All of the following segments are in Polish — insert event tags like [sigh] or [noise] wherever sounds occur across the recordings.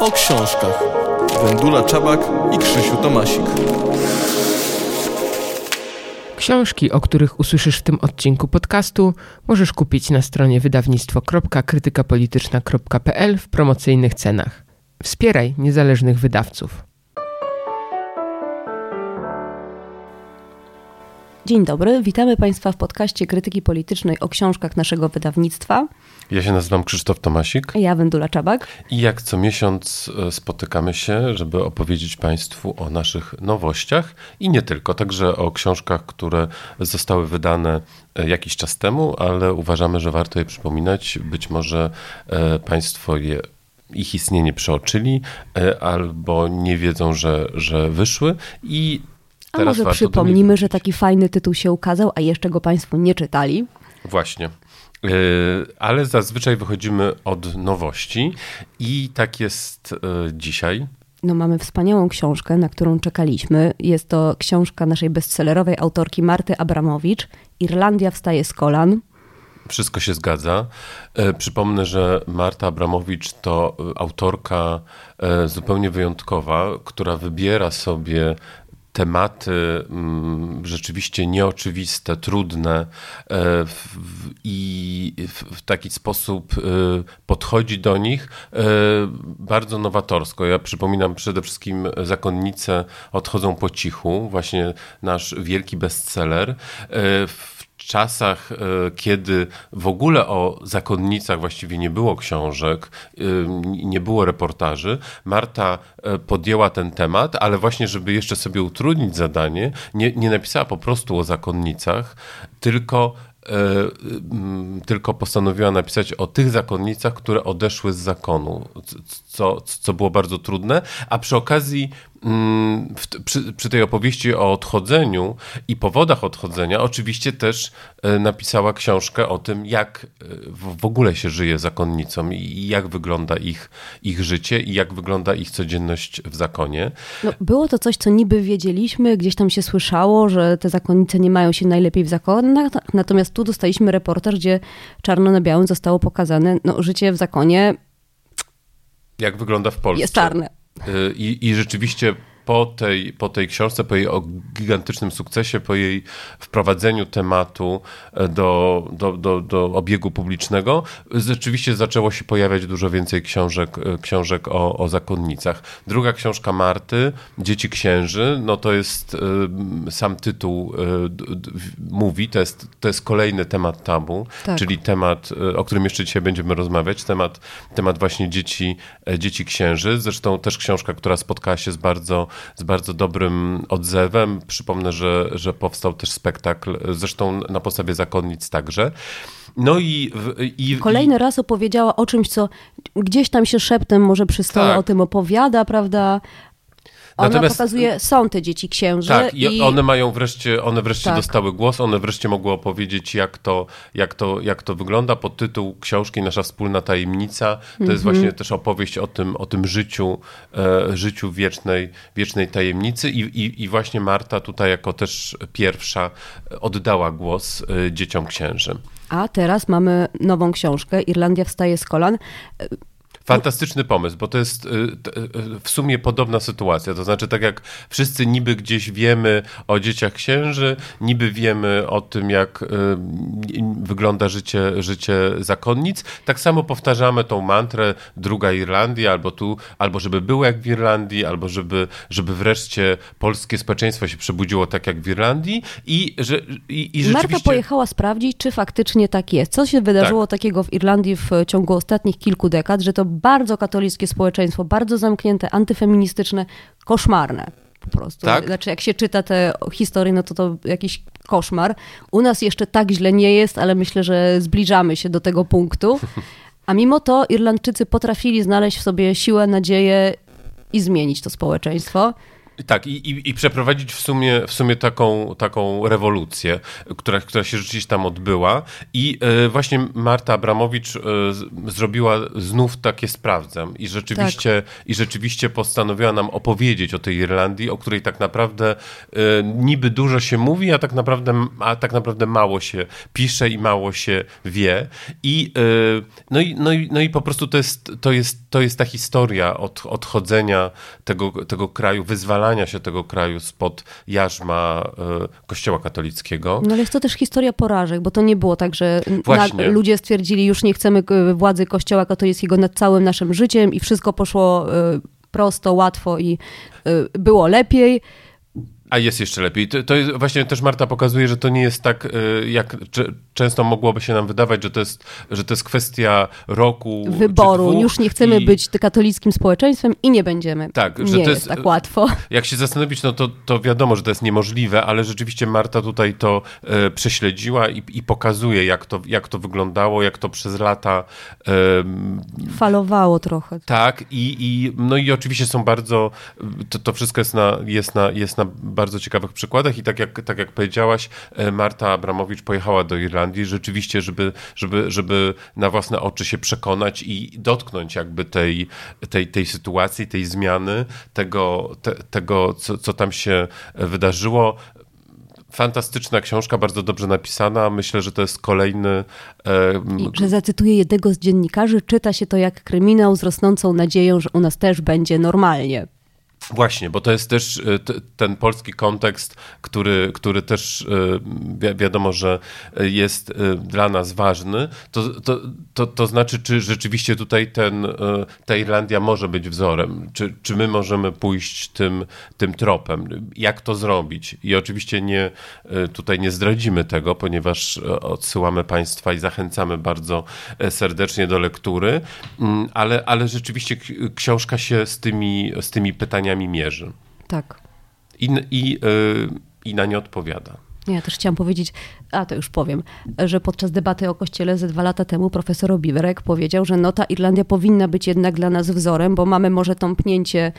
O książkach. Wendula Czabak i Krzysiu Tomasik. Książki, o których usłyszysz w tym odcinku podcastu, możesz kupić na stronie wydawnictwo.krytykapolityczna.pl w promocyjnych cenach. Wspieraj niezależnych wydawców. Dzień dobry, witamy Państwa w podcaście Krytyki Politycznej o książkach naszego wydawnictwa. Ja się nazywam Krzysztof Tomasik. Ja Wendula Czabak. I jak co miesiąc e, spotykamy się, żeby opowiedzieć Państwu o naszych nowościach i nie tylko, także o książkach, które zostały wydane e, jakiś czas temu, ale uważamy, że warto je przypominać. Być może e, Państwo je ich istnienie przeoczyli albo nie wiedzą, że, że wyszły i a Teraz może przypomnimy, że taki fajny tytuł się ukazał, a jeszcze go Państwo nie czytali. Właśnie. E, ale zazwyczaj wychodzimy od nowości i tak jest e, dzisiaj. No, mamy wspaniałą książkę, na którą czekaliśmy. Jest to książka naszej bestsellerowej autorki Marty Abramowicz. Irlandia wstaje z kolan. Wszystko się zgadza. E, przypomnę, że Marta Abramowicz to autorka zupełnie wyjątkowa, która wybiera sobie tematy mm, rzeczywiście nieoczywiste, trudne e, i w taki sposób e, podchodzi do nich e, bardzo nowatorsko. Ja przypominam przede wszystkim Zakonnice odchodzą po cichu, właśnie nasz wielki bestseller. W czasach, e, kiedy w ogóle o zakonnicach właściwie nie było książek, e, nie było reportaży, Marta e, podjęła ten temat, ale właśnie, żeby jeszcze sobie utrudnić zadanie, nie, nie napisała po prostu o zakonnicach, tylko tylko postanowiła napisać o tych zakonnicach, które odeszły z zakonu, co, co było bardzo trudne, a przy okazji przy, przy, tej opowieści o odchodzeniu i powodach odchodzenia, oczywiście też e, napisała książkę o tym, jak e, w ogóle się żyje zakonnicom i jak wygląda ich, ich życie i jak wygląda ich codzienność w zakonie. No, było to coś, co niby wiedzieliśmy, gdzieś tam się słyszało, że te zakonnice nie mają się najlepiej w zakonach, natomiast tu dostaliśmy reportaż, gdzie czarno na białym zostało pokazane no, życie w zakonie. Jak wygląda w Polsce. Jest czarne. Y, I, I rzeczywiście po tej, po tej książce, po jej gigantycznym sukcesie, po jej wprowadzeniu tematu e, do, do, do, do obiegu publicznego, rzeczywiście zaczęło się pojawiać dużo więcej książek, e, książek o, o zakonnicach. Druga książka Marty, Dzieci Księży, no to jest e, sam tytuł mówi, to jest, to jest kolejny temat tabu, tak. czyli temat, o którym jeszcze dzisiaj będziemy rozmawiać, temat, temat właśnie dzieci, dzieci księży. Zresztą też książka, która spotkała się z bardzo z bardzo dobrym odzewem. Przypomnę, że, że powstał też spektakl, zresztą na podstawie zakonnic także. No i, i Kolejny raz opowiedziała o czymś, co gdzieś tam się szeptem może przy stole tak. o tym opowiada, prawda? Ona Natomiast, pokazuje, są te dzieci księży. Tak, i one mają wreszcie, one wreszcie tak. dostały głos, one wreszcie mogły opowiedzieć, jak to, jak to, jak to wygląda. Pod tytuł książki Nasza wspólna tajemnica to mm -hmm. jest mhm. właśnie też opowieść o tym, o tym życiu, e, życiu wiecznej, wiecznej tajemnicy I, i, i właśnie Marta tutaj jako też pierwsza oddała głos e, dzieciom księży. A teraz mamy nową książkę, Irlandia wstaje z kolan. Fantastyczny pomysł, bo to jest y, y, w sumie podobna sytuacja. To znaczy, tak jak wszyscy niby gdzieś wiemy o dzieciach księży, niby wiemy o tym, jak y, wygląda życie, życie zakonnic, tak samo powtarzamy tą mantrę druga Irlandia, albo tu, albo żeby było jak w Irlandii, albo żeby, żeby wreszcie polskie społeczeństwo się przebudziło tak jak w Irlandii i że i, i rzeczywiście... Marta pojechała sprawdzić, czy faktycznie tak jest. Co się wydarzyło tak. takiego w Irlandii w ciągu ostatnich kilku dekad, że to bardzo katolickie społeczeństwo, bardzo zamknięte, antyfeministyczne, koszmarne po prostu. Tak? Znaczy, jak się czyta te historie, no to to jakiś koszmar. U nas jeszcze tak źle nie jest, ale myślę, że zbliżamy się do tego punktu. A mimo to Irlandczycy potrafili znaleźć w sobie siłę, nadzieję i zmienić to społeczeństwo. Tak, i, i, i, przeprowadzić w sumie, w sumie taką, taką rewolucję, która, która się rzeczywiście tam odbyła. I e, właśnie Marta Abramowicz e, zrobiła znów takie sprawdzam i rzeczywiście, tak. i rzeczywiście postanowiła nam opowiedzieć o tej Irlandii, o której tak naprawdę e, niby dużo się mówi, a tak naprawdę, a tak naprawdę mało się pisze i mało się wie. I, no, i, no, i, no i po prostu to jest, to jest, to jest ta historia od, odchodzenia tego, tego kraju, wyzwalania się tego kraju spod jarzma y, Kościoła katolickiego. No ale jest to też historia porażek, bo to nie było tak, że na, ludzie stwierdzili, już nie chcemy y, władzy Kościoła katolickiego nad całym naszym życiem i wszystko poszło y, prosto, łatwo i było lepiej a jest jeszcze lepiej. To, to jest, właśnie też Marta pokazuje, że to nie jest tak, y, jak często mogłoby się nam wydawać, że to jest, że to jest kwestia roku. Wyboru. Już nie chcemy i... być katolickim społeczeństwem i nie będziemy. Tak, że nie to jest, jest tak łatwo. Jak się zastanowić, no to, to wiadomo, że to jest niemożliwe, ale rzeczywiście Marta tutaj to e, prześledziła i, i pokazuje, jak to, jak to wyglądało, jak to przez lata. E, Falowało trochę. Tak, i, i, no i oczywiście są bardzo. To, to wszystko jest na, jest na, jest na bardzo ciekawych przykładach i tak jak, tak jak powiedziałaś, e, Marta Abramowicz pojechała do Irlandii rzeczywiście, żeby, żeby, żeby na własne oczy się przekonać i dotknąć jakby tej, tej, tej sytuacji, tej zmiany, tego, te, tego co, co tam się wydarzyło fantastyczna książka, bardzo dobrze napisana. Myślę, że to jest kolejny. E, że zacytuję jednego z dziennikarzy: czyta się to jak kryminał z rosnącą nadzieją, że u nas też będzie normalnie. Właśnie, bo to jest też e, ten polski kontekst, który, który też e, wiadomo, że jest e, dla nas ważny. To, to, to, to znaczy, czy rzeczywiście tutaj ten, ta Irlandia może być wzorem? Czy, czy my możemy pójść tym, tym tropem? Jak to zrobić? I oczywiście nie, tutaj nie zdradzimy tego, ponieważ odsyłamy Państwa i zachęcamy bardzo serdecznie do lektury, mm, ale, ale rzeczywiście książka się z tymi, z tymi pytaniami mierzy. Tak. I, i, yy, i na nie odpowiada. Ja też chciałam powiedzieć, a to już powiem, że podczas debaty o kościele ze dwa lata temu profesor Obiwerek powiedział, że no ta Irlandia powinna być jednak dla nas wzorem, bo mamy może tąpnięcie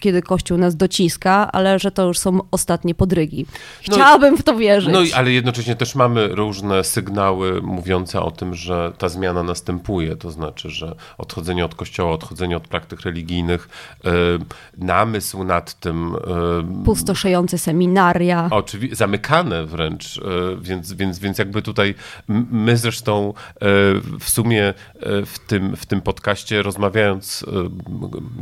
kiedy Kościół nas dociska, ale że to już są ostatnie podrygi. No Chciałabym no, w to wierzyć. No ale jednocześnie też mamy różne sygnały mówiące o tym, że ta zmiana następuje, to znaczy, że odchodzenie od Kościoła, odchodzenie od praktyk religijnych, yy, namysł nad tym... Yy, Pustoszejące seminaria. Oczywiście, zamykane wręcz, więc, więc, więc jakby tutaj my zresztą w sumie w tym, w tym podcaście rozmawiając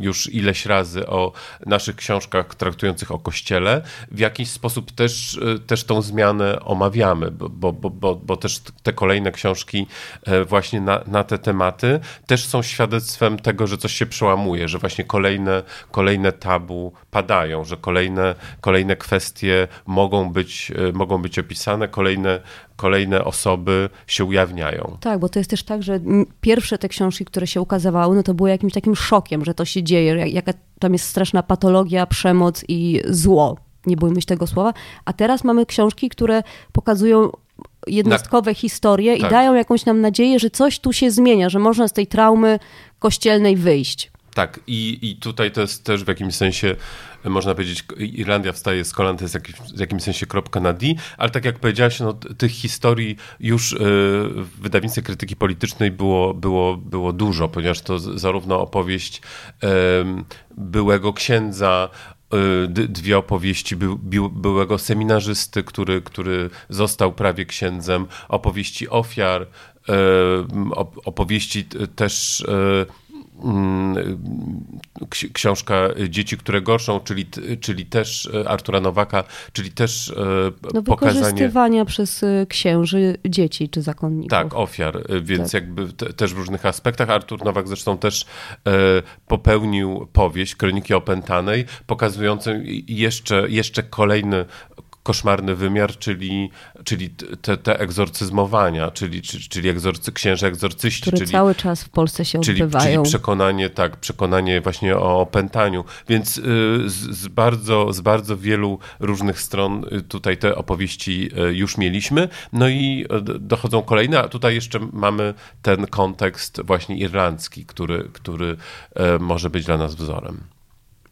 już ileś razy o naszych książkach traktujących o Kościele, w jakiś sposób też, e, też tą zmianę omawiamy, bo, bo, bo, bo też te kolejne książki e, właśnie na, na te tematy też są świadectwem tego, że coś się przełamuje, że właśnie kolejne, kolejne tabu padają, że kolejne, kolejne kwestie mogą być, e, mogą być opisane, kolejne kolejne osoby się ujawniają. Tak, bo to jest też tak, że pierwsze te książki, które się ukazywały, no to były jakimś takim szokiem, że to się dzieje, jaka tam jest straszna patologia, przemoc i zło. Nie bójmy się tego słowa. A teraz mamy książki, które pokazują jednostkowe Na... historie tak. i dają jakąś nam nadzieję, że coś tu się zmienia, że można z tej traumy kościelnej wyjść. Tak, i, i tutaj to jest też w jakimś sensie, można powiedzieć, Irlandia wstaje z kolan, to jest jakiś, w jakimś sensie kropka na D, ale tak jak powiedziałeś, no, tych historii już y, w wydawnictwie krytyki politycznej było, było, było dużo, ponieważ to zarówno opowieść byłego księdza, y, dwie opowieści by, by, byłego seminarzysty, który, który został prawie księdzem, opowieści ofiar, opowieści też Mm, książka Dzieci, które gorszą, czyli, czyli też e, Artura Nowaka, czyli też e, no, pokazanie... wykorzystywania przez e, księży dzieci czy zakonników. Tak, ofiar, więc tak. jakby te, też w różnych aspektach. Artur Nowak zresztą też popełnił powieść Kroniki Opętanej, pokazującą jeszcze, jeszcze kolejny koszmarny wymiar, czyli, czyli te, te egzorcyzmowania, czyli, czyli egzorcy, księże egzorcyści. Które czyli, cały czas w Polsce się czyli, odbywają. Czyli przekonanie, tak, przekonanie właśnie o opętaniu. Więc y, z, z, bardzo, z bardzo wielu różnych stron y, tutaj te opowieści y, już mieliśmy. No i dochodzą kolejne, a tutaj jeszcze mamy ten kontekst właśnie irlandzki, który, który może być dla nas wzorem.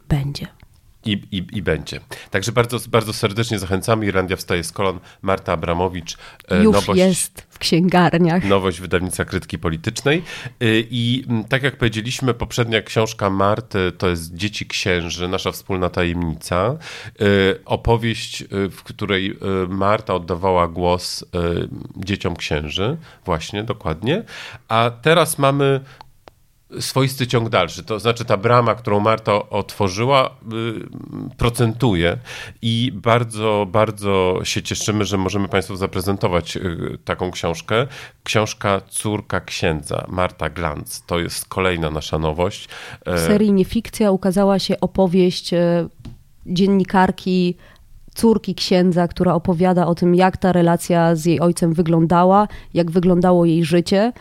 Będzie. I, i, i będzie. Także bardzo, bardzo serdecznie zachęcamy. Irlandia wstaje z kolon. Marta Abramowicz. E, Już nowość, jest w księgarniach. Nowość wydawnictwa krytyki politycznej. E, I tak jak powiedzieliśmy, poprzednia książka Marty to jest Dzieci Księży, nasza wspólna tajemnica. E, opowieść, w której Marta oddawała głos dzieciom księży. Właśnie, dokładnie. A teraz mamy swoisty ciąg dalszy. To znaczy ta brama, którą Marta otworzyła, y, procentuje i bardzo, bardzo się cieszymy, że możemy Państwu zaprezentować y, taką książkę. Książka Córka Księdza, Marta Glanz. To jest kolejna nasza nowość. W serii Niefikcja ukazała się opowieść y, dziennikarki córki księdza, która opowiada o tym, jak ta relacja z jej ojcem wyglądała, jak wyglądało jej życie.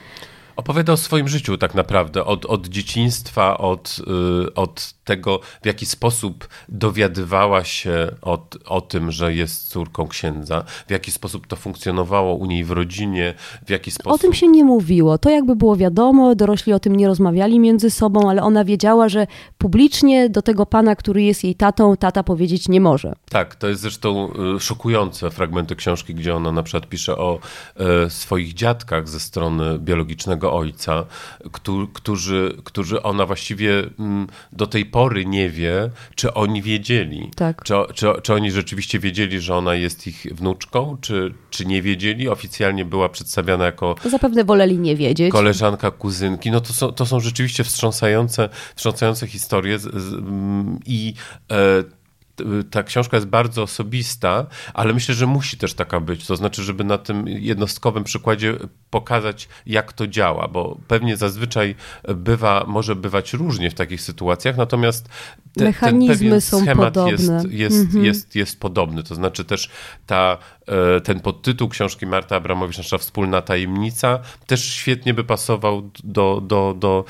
Opowiada o swoim życiu tak naprawdę, od, od dzieciństwa, od, yy, od tego, w jaki sposób dowiadywała się o, o tym, że jest córką księdza, w jaki sposób to funkcjonowało u niej w rodzinie, w jaki sposób... O tym się nie mówiło. To jakby było wiadomo, dorośli o tym nie rozmawiali między sobą, ale ona wiedziała, że publicznie do tego pana, który jest jej tatą, tata powiedzieć nie może. Tak, to jest zresztą y, szokujące fragmenty książki, gdzie ona na przykład pisze o e, swoich dziadkach ze strony biologicznego ojca, którzy, którzy ona właściwie mm, do tej pory nie wie, czy oni wiedzieli. Tak. Czy, czy, czy oni rzeczywiście wiedzieli, że ona jest ich wnuczką, czy, czy nie wiedzieli. Oficjalnie była przedstawiana jako. Zapewne woleli nie wiedzieć. Koleżanka, kuzynki. No to są, to są rzeczywiście wstrząsające, wstrząsające historie. Mm, I e, ta książka jest bardzo osobista, ale myślę, że musi też taka być. To znaczy, żeby na tym jednostkowym przykładzie pokazać, jak to działa, bo pewnie zazwyczaj bywa, może bywać różnie w takich sytuacjach, natomiast te, Mechanizmy ten są schemat podobne. Jest, jest, mhm. jest, jest podobny. To znaczy też ta, e, ten podtytuł książki Marta Abramowicz, nasza wspólna tajemnica, też świetnie by pasował do, do, do,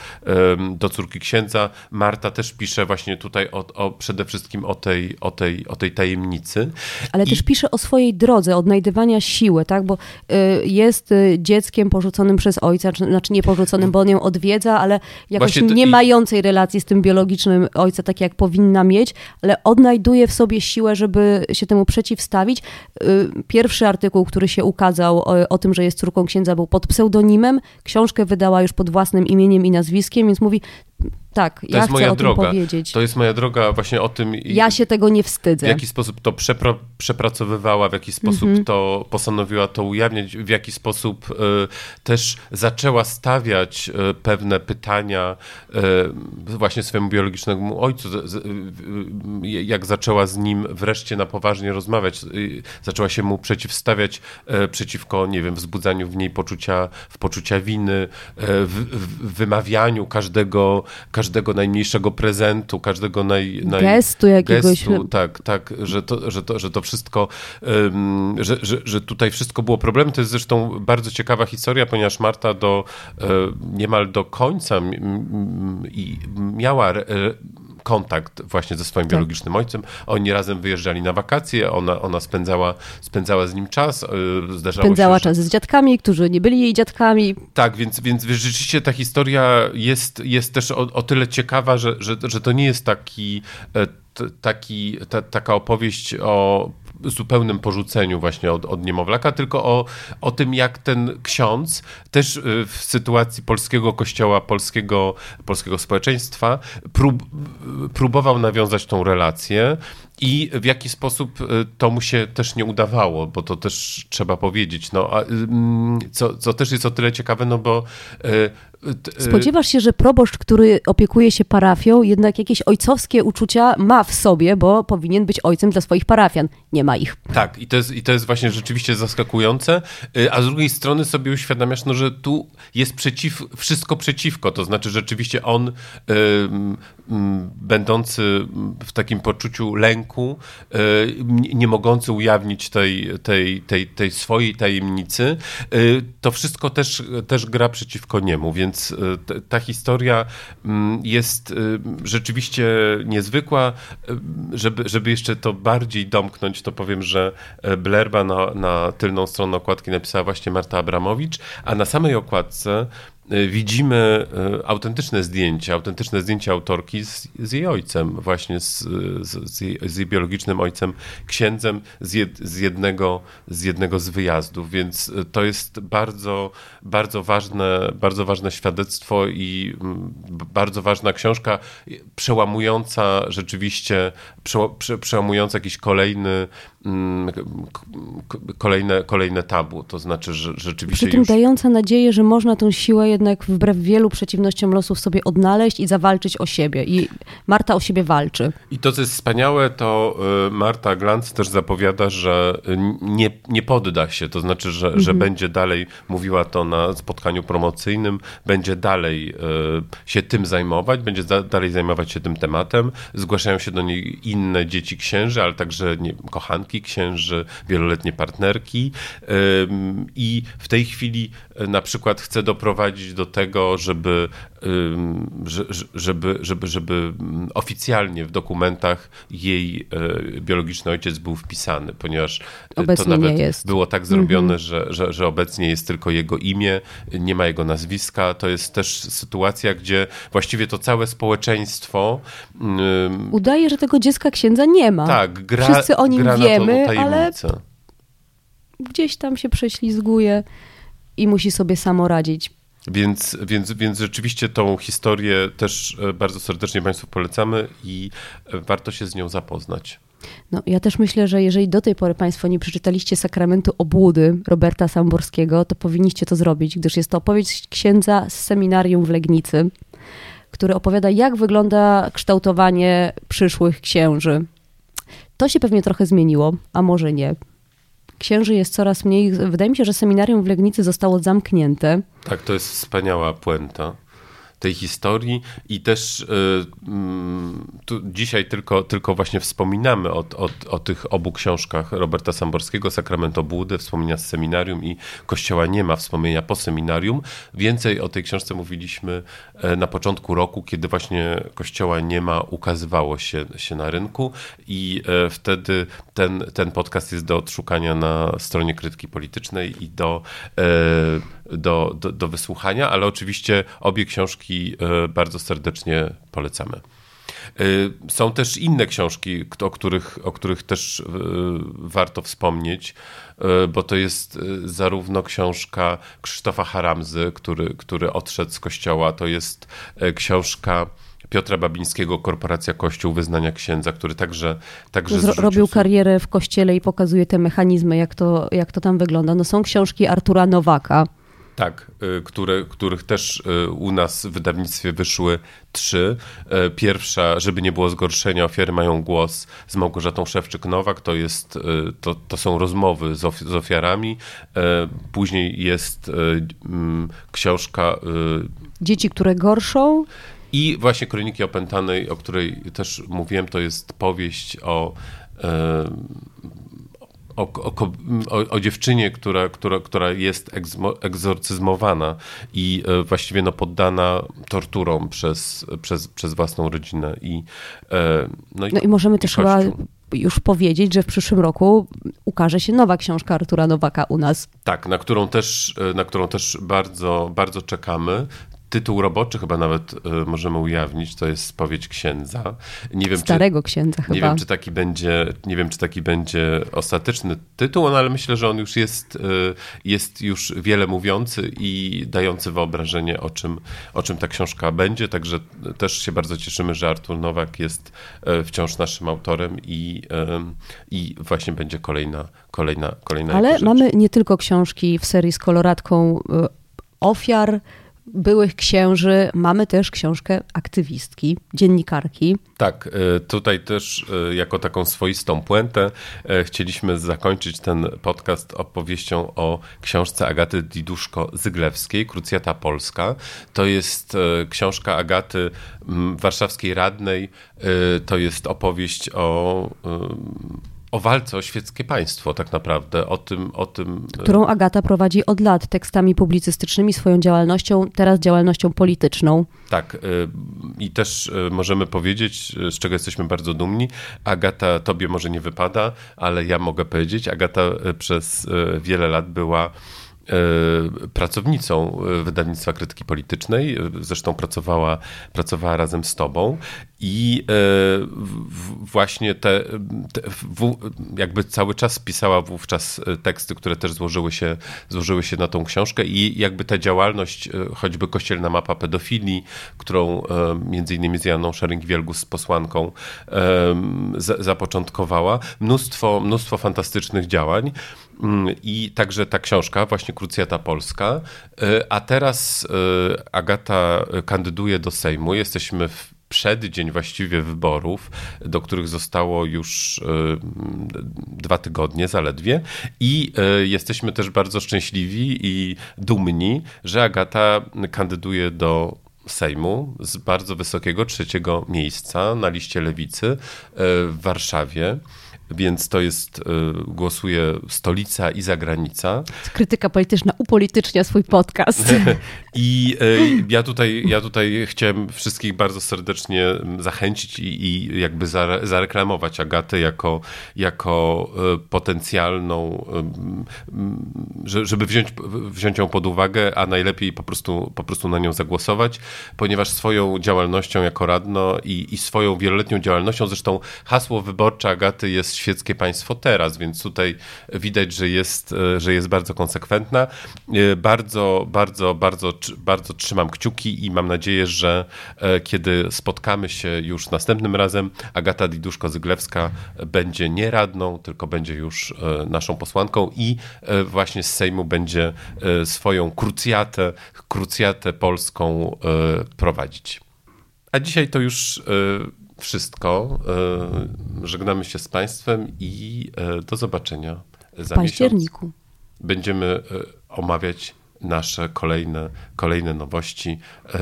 do córki księdza. Marta też pisze właśnie tutaj o, o przede wszystkim o tej, o tej, o tej tajemnicy. Ale I... też pisze o swojej drodze odnajdywania siły, tak? Bo y, jest y, dzieckiem porzuconym przez ojca, znaczy nie porzuconym, bo on ją odwiedza, ale jakoś nie mającej relacji z tym biologicznym ojca, tak jak powinna mieć, ale odnajduje w sobie siłę, żeby się temu przeciwstawić. Y, pierwszy artykuł, który się ukazał o, o tym, że jest córką księdza, był pod pseudonimem. Książkę wydała już pod własnym imieniem i nazwiskiem, więc mówi, tak, to ja jest moja droga. powiedzieć. To jest moja droga właśnie o tym. Ja się tego nie wstydzę. W jaki sposób to przepra przepracowywała, w jaki sposób mm -hmm. to postanowiła to ujawniać, w jaki sposób y, też zaczęła stawiać y, pewne pytania y, właśnie swojemu biologicznemu ojcu. jak zaczęła z nim wreszcie na poważnie rozmawiać, zaczęła się mu przeciwstawiać przeciwko, nie wiem, wzbudzaniu w niej poczucia, w poczucia winy, w, w wymawianiu każdego każdego najmniejszego prezentu, każdego naj, naj gestu jakiegoś. Gestu, tak, tak, że to, że to, że to wszystko, um, że, że, że tutaj wszystko było problemem. To jest zresztą bardzo ciekawa historia, ponieważ Marta do um, niemal do końca i miała kontakt właśnie ze swoim tak. biologicznym ojcem. Oni razem wyjeżdżali na wakacje, ona, ona spędzała, spędzała z nim czas. Y, zdarzało spędzała się, czas z dziadkami, którzy nie byli jej dziadkami. Tak, więc, więc rzeczywiście ta historia jest, jest też o, o tyle ciekawa, że, że, że to nie jest taki e, taki, ta, taka opowieść o zupełnym porzuceniu właśnie od, od niemowlaka, tylko o, o tym, jak ten ksiądz też y, w sytuacji polskiego kościoła, polskiego, polskiego społeczeństwa prób, próbował nawiązać tą relację i w jaki sposób y, to mu się też nie udawało, bo to też trzeba powiedzieć. No, a, mm, co, co też jest o tyle ciekawe, no bo y, Y, Spodziewasz się, że proboszcz, który opiekuje się parafią, jednak jakieś ojcowskie uczucia ma w sobie, bo powinien być ojcem dla swoich parafian. Nie ma ich. Tak, i to jest, i to jest właśnie rzeczywiście zaskakujące, y, a z drugiej strony sobie uświadamiasz, no, że tu jest przeciw, wszystko przeciwko, to znaczy rzeczywiście on, y, będący w takim poczuciu lęku, nie mogący ujawnić tej, tej, tej, tej swojej tajemnicy, to wszystko też, też gra przeciwko niemu, więc y, ta historia mm, jest rzeczywiście niezwykła. Żeby, żeby jeszcze to bardziej domknąć, to powiem, że e, Blerba na, na tylną stronę okładki napisała właśnie Marta Abramowicz, a na samej okładce widzimy autentyczne zdjęcia, autentyczne zdjęcia autorki z, z jej ojcem, właśnie z, z, z, jej, z jej biologicznym ojcem, księdzem z, jed, z, jednego, z jednego z wyjazdów, więc to jest bardzo, bardzo ważne, bardzo ważne świadectwo i mm, bardzo ważna książka, przełamująca rzeczywiście, prze, przełamująca jakiś kolejny Mm, kolejne, kolejne tabu. To znaczy, że rzeczywiście. Przy tym już... dająca nadzieję, że można tą siłę jednak wbrew wielu przeciwnościom losów sobie odnaleźć i zawalczyć o siebie. I Marta o siebie walczy. I to, co jest wspaniałe, to y, Marta Glantz też zapowiada, że nie, nie podda się. To znaczy, że, mhm. że będzie dalej, mówiła to na spotkaniu promocyjnym, będzie dalej y, się tym zajmować, będzie dalej zajmować się tym tematem. Zgłaszają się do niej inne dzieci księży, ale także nie, kochanki księży, wieloletnie partnerki i w tej chwili na przykład chce doprowadzić do tego, żeby, żeby, żeby, żeby oficjalnie w dokumentach jej e, biologiczny ojciec był wpisany, ponieważ e, obecnie to nawet było tak zrobione, mhm. że, że, że obecnie jest tylko jego imię, nie ma jego nazwiska. To jest też sytuacja, gdzie właściwie to całe społeczeństwo udaje, że tego dziecka księdza nie ma. Tak, gra, Wszyscy o nim wiemy, ale gdzieś tam się prześlizguje i musi sobie samo radzić. Więc, więc, więc rzeczywiście tą historię też e, bardzo serdecznie Państwu polecamy i e, warto się z nią zapoznać. No, ja też myślę, że jeżeli do tej pory Państwo nie przeczytaliście Sakramentu Obłudy Roberta Samborskiego, to powinniście to zrobić, gdyż jest to opowieść księdza z seminarium w Legnicy, który opowiada, jak wygląda kształtowanie przyszłych księży. To się pewnie trochę zmieniło, a może nie. Księży jest coraz mniej. Wydaje mi się, że seminarium w Legnicy zostało zamknięte. Tak, to jest wspaniała puenta tej historii i też y, mm, dzisiaj tylko, tylko właśnie wspominamy o, o, o tych obu książkach Roberta Samborskiego, Sakrament Obłudy, wspomnienia z seminarium i Kościoła nie ma wspomnienia po seminarium. Więcej o tej książce mówiliśmy e, na początku roku, kiedy właśnie Kościoła nie ma ukazywało się, się na rynku i e, wtedy ten, ten podcast jest do odszukania na stronie Krytyki Politycznej i do e, do, do, do wysłuchania, ale oczywiście obie książki e, bardzo serdecznie polecamy. E, są też inne książki, o których, o których też e, warto wspomnieć, bo to jest zarówno książka Krzysztofa Haramzy, który, który odszedł z kościoła, to jest książka Piotra Babińskiego, Korporacja Kościół Wyznania Księdza, który także, także Zro, robił karierę w kościele i pokazuje te mechanizmy, jak to, jak to tam wygląda. No są książki Artura Nowaka, tak, y, które, których też y, u nas w wydawnictwie wyszły trzy. Y, pierwsza, żeby nie było zgorszenia, ofiary mają głos z Małgorzatą Szewczyk-Nowak, to, jest, to, to są rozmowy z, ofi z ofiarami. Później jest mm, książka... Dzieci, które gorszą. I właśnie Kroniki Opętanej, o której też mówiłem, to jest powieść o o, o, o, dziewczynie, która, która, która jest egzorcyzmowana i e, właściwie no, poddana torturom przez, przez, przez własną rodzinę. I, e, no, i, no i możemy i też chyba już powiedzieć, że w przyszłym roku ukaże się nowa książka Artura Nowaka u nas. Tak, na którą też, e, na którą też bardzo, bardzo czekamy tytuł roboczy chyba nawet y, możemy ujawnić, to jest spowiedź księdza. Nie wiem, Starego czy, księdza chyba. Nie wiem, czy taki będzie, nie wiem, czy taki będzie ostateczny tytuł, no, ale myślę, że on już jest, y, jest już wiele mówiący i dający wyobrażenie, o czym, o czym ta książka będzie, także też się bardzo cieszymy, że Artur Nowak jest y, wciąż naszym autorem i, i właśnie będzie kolejna, kolejna, kolejna Ale mamy nie tylko książki w serii z koloratką ofiar, byłych księży, mamy też książkę aktywistki, dziennikarki. Tak, e, tutaj też e, jako taką swoistą puentę e, chcieliśmy zakończyć ten podcast opowieścią o książce Agaty Diduszko-Zyglewskiej, Krucjata Polska. To jest książka Agaty warszawskiej radnej, to jest opowieść o o walce o świeckie państwo tak naprawdę, o tym, o tym... E, Którą Agata prowadzi od lat tekstami publicystycznymi, swoją działalnością, teraz działalnością polityczną. Tak e, i też e, możemy powiedzieć, z czego jesteśmy bardzo dumni, Agata tobie może nie wypada, ale ja mogę powiedzieć, Agata przez wiele lat była pracownicą wydawnictwa krytyki politycznej. Zresztą pracowała, pracowała razem z tobą i właśnie te, te jakby cały czas pisała wówczas teksty, które też złożyły się, złożyły się na tą książkę i jakby ta działalność, choćby kościelna mapa pedofilii, którą między innymi z Janą Szering-Wielgus z posłanką zapoczątkowała. Mnóstwo, mnóstwo fantastycznych działań i także ta książka, właśnie Krucjata Polska. E, a teraz e, Agata kandyduje do Sejmu. Jesteśmy w przeddzień właściwie wyborów, do których zostało już e, dwa tygodnie zaledwie. I jesteśmy też bardzo szczęśliwi i dumni, że Agata kandyduje do Sejmu z bardzo wysokiego trzeciego miejsca na liście lewicy e, w Warszawie więc to jest, y, głosuje stolica i zagranica. Krytyka polityczna upolitycznia swój podcast. [laughs] I y, ja tutaj, ja tutaj chciałem wszystkich bardzo serdecznie zachęcić i, i jakby zareklamować Agatę jako, jako y, potencjalną, żeby wziąć, wziąć ją pod uwagę, a najlepiej po prostu, po prostu na nią zagłosować, ponieważ swoją działalnością jako radno i, i swoją wieloletnią działalnością, zresztą hasło wyborcze Agaty jest świeckie państwo teraz, więc tutaj widać, że jest, e, że jest bardzo konsekwentna. E, bardzo, bardzo, bardzo, bardzo trzymam kciuki i mam nadzieję, że e, kiedy spotkamy się już następnym razem, Agata Diduszko-Zyglewska będzie nie radną, tylko będzie już naszą posłanką i właśnie z Sejmu będzie swoją krucjatę, krucjatę polską prowadzić. A dzisiaj to już wszystko. E, żegnamy się z Państwem i e, do zobaczenia za w październiku. Miesiąc. Będziemy e, omawiać nasze kolejne, kolejne nowości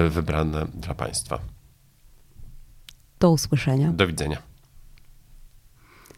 wybrane dla Państwa. Do usłyszenia. Do widzenia.